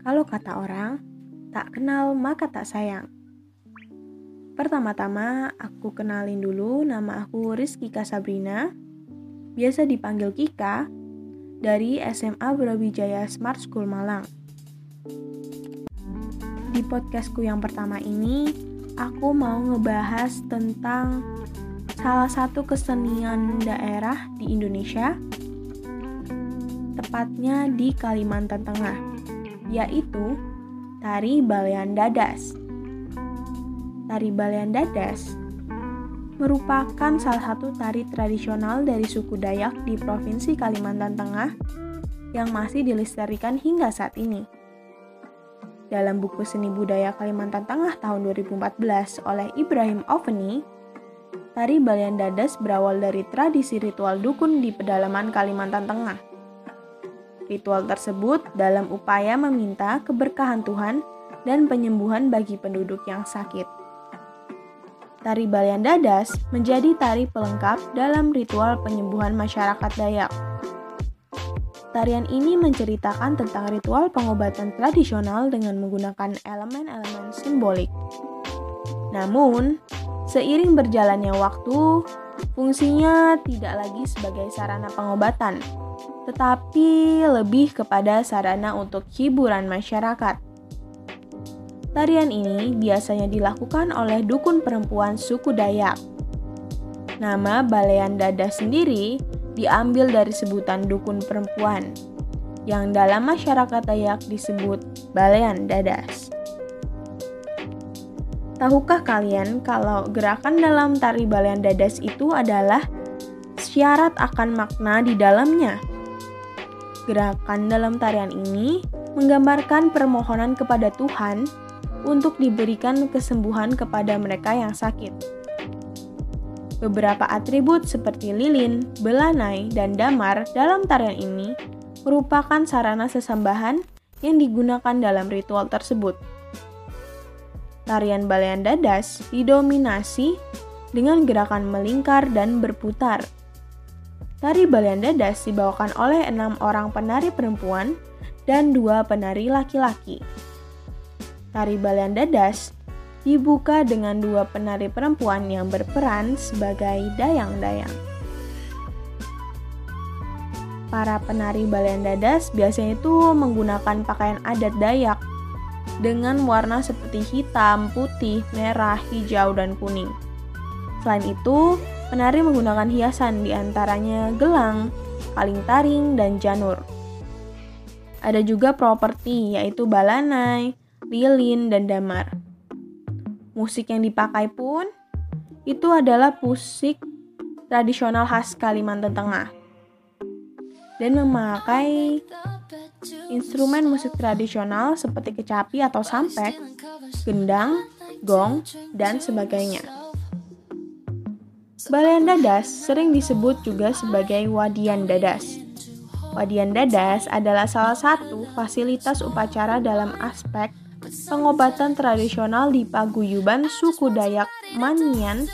Kalau kata orang, tak kenal maka tak sayang. Pertama-tama, aku kenalin dulu nama aku Rizky Kasabrina, biasa dipanggil Kika, dari SMA Brawijaya Smart School Malang. Di podcastku yang pertama ini, aku mau ngebahas tentang salah satu kesenian daerah di Indonesia, tepatnya di Kalimantan Tengah yaitu tari balean dadas. Tari balean dadas merupakan salah satu tari tradisional dari suku Dayak di Provinsi Kalimantan Tengah yang masih dilestarikan hingga saat ini. Dalam buku Seni Budaya Kalimantan Tengah tahun 2014 oleh Ibrahim Oveni, tari balean dadas berawal dari tradisi ritual dukun di pedalaman Kalimantan Tengah Ritual tersebut dalam upaya meminta keberkahan Tuhan dan penyembuhan bagi penduduk yang sakit. Tari Balian Dadas menjadi tari pelengkap dalam ritual penyembuhan masyarakat Dayak. Tarian ini menceritakan tentang ritual pengobatan tradisional dengan menggunakan elemen-elemen simbolik. Namun, seiring berjalannya waktu, fungsinya tidak lagi sebagai sarana pengobatan, tetapi lebih kepada sarana untuk hiburan masyarakat. Tarian ini biasanya dilakukan oleh dukun perempuan suku Dayak. Nama Balean Dada sendiri diambil dari sebutan dukun perempuan, yang dalam masyarakat Dayak disebut Balean Dadas. Tahukah kalian kalau gerakan dalam tari Balean Dadas itu adalah syarat akan makna di dalamnya? Gerakan dalam tarian ini menggambarkan permohonan kepada Tuhan untuk diberikan kesembuhan kepada mereka yang sakit. Beberapa atribut seperti lilin, belanai, dan damar dalam tarian ini merupakan sarana sesambahan yang digunakan dalam ritual tersebut. Tarian balean dadas didominasi dengan gerakan melingkar dan berputar Tari Balian Dadas dibawakan oleh enam orang penari perempuan dan dua penari laki-laki. Tari Balian Dadas dibuka dengan dua penari perempuan yang berperan sebagai dayang-dayang. Para penari Balian Dadas biasanya itu menggunakan pakaian adat Dayak dengan warna seperti hitam, putih, merah, hijau, dan kuning. Selain itu, Penari menggunakan hiasan di antaranya gelang, kaling taring, dan janur. Ada juga properti yaitu balanai, lilin, dan damar. Musik yang dipakai pun itu adalah musik tradisional khas Kalimantan Tengah dan memakai instrumen musik tradisional seperti kecapi atau sampek, gendang, gong, dan sebagainya. Balean dadas sering disebut juga sebagai wadian dadas. Wadian dadas adalah salah satu fasilitas upacara dalam aspek pengobatan tradisional di paguyuban suku Dayak Manian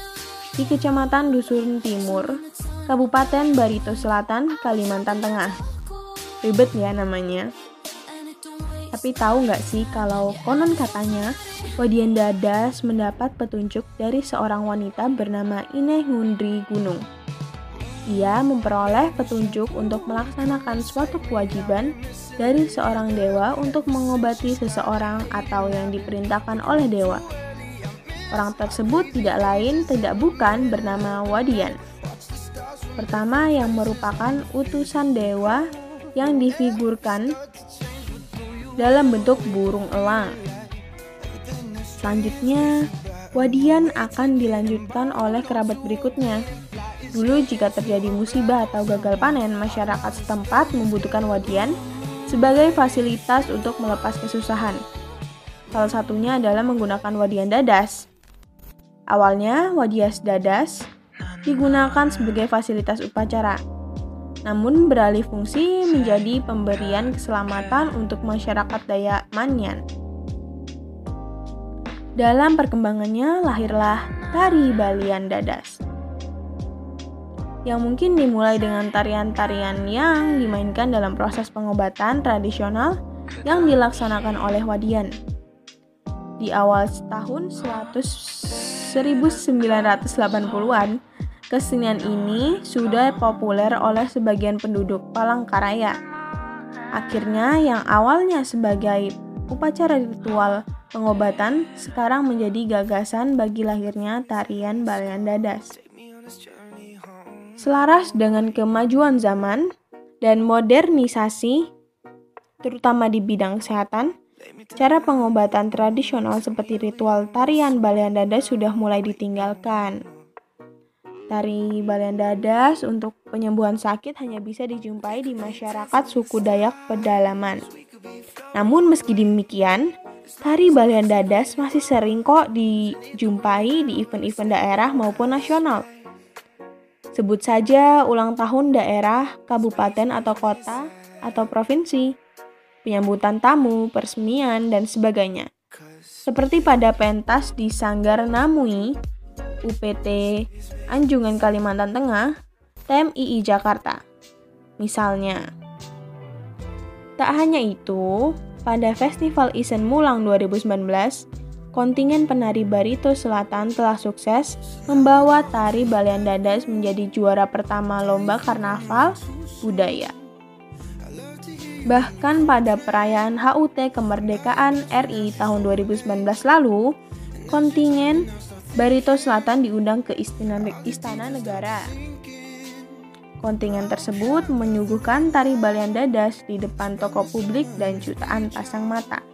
di Kecamatan Dusun Timur, Kabupaten Barito Selatan, Kalimantan Tengah. Ribet ya namanya. Tapi tahu nggak sih kalau konon katanya Wadian Dadas mendapat petunjuk dari seorang wanita bernama Ine Hundri Gunung. Ia memperoleh petunjuk untuk melaksanakan suatu kewajiban dari seorang dewa untuk mengobati seseorang atau yang diperintahkan oleh dewa. Orang tersebut tidak lain tidak bukan bernama Wadian. Pertama yang merupakan utusan dewa yang difigurkan dalam bentuk burung elang. Selanjutnya, wadian akan dilanjutkan oleh kerabat berikutnya. Dulu jika terjadi musibah atau gagal panen, masyarakat setempat membutuhkan wadian sebagai fasilitas untuk melepas kesusahan. Salah satunya adalah menggunakan wadian dadas. Awalnya, wadias dadas digunakan sebagai fasilitas upacara, namun beralih fungsi menjadi pemberian keselamatan untuk masyarakat Dayak Manyan. Dalam perkembangannya lahirlah tari Balian Dadas. Yang mungkin dimulai dengan tarian-tarian yang dimainkan dalam proses pengobatan tradisional yang dilaksanakan oleh Wadian. Di awal tahun 1980-an, kesenian ini sudah populer oleh sebagian penduduk Palangkaraya. Akhirnya yang awalnya sebagai upacara ritual pengobatan sekarang menjadi gagasan bagi lahirnya tarian Balean Dadas. Selaras dengan kemajuan zaman dan modernisasi, terutama di bidang kesehatan, cara pengobatan tradisional seperti ritual tarian Balean Dadas sudah mulai ditinggalkan. Tari Balean Dadas untuk penyembuhan sakit hanya bisa dijumpai di masyarakat suku Dayak pedalaman. Namun meski demikian, tari Balean Dadas masih sering kok dijumpai di event-event daerah maupun nasional. Sebut saja ulang tahun daerah, kabupaten atau kota, atau provinsi, penyambutan tamu, peresmian, dan sebagainya. Seperti pada pentas di Sanggar Namui, UPT Anjungan Kalimantan Tengah, TMII Jakarta. Misalnya, tak hanya itu, pada Festival Isen Mulang 2019, kontingen penari Barito Selatan telah sukses membawa tari Balian Dadas menjadi juara pertama lomba karnaval budaya. Bahkan pada perayaan HUT kemerdekaan RI tahun 2019 lalu, kontingen Barito Selatan diundang ke Istana, Istana Negara. Kontingen tersebut menyuguhkan tari Balian Dadas di depan toko publik dan jutaan pasang mata.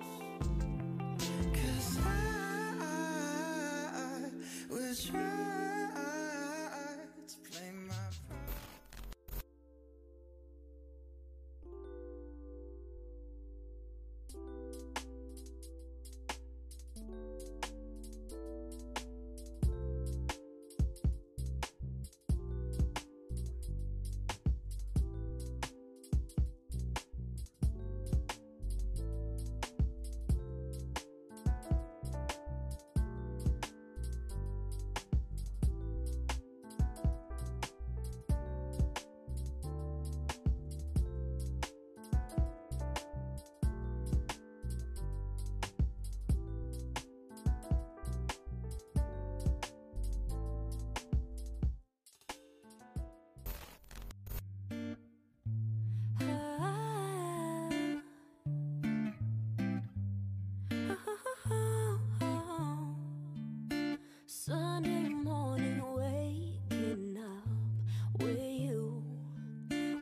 Sunday morning waking up with you.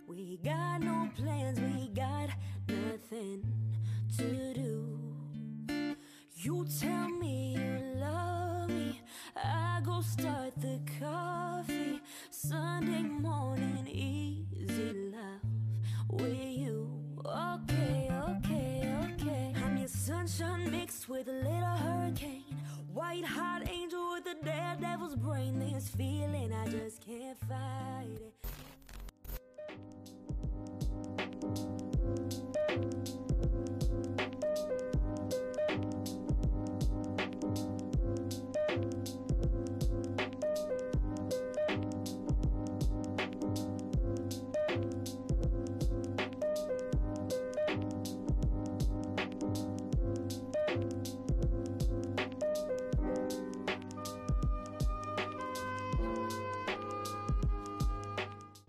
We got no plans, we got nothing to do. You tell me you love me, I go start the coffee. Sunday morning, easy love with you. Okay, okay, okay. I'm your sunshine mixed with a little hurricane, white hot angel with a daredevil's brain. This feeling, I just can't fight it.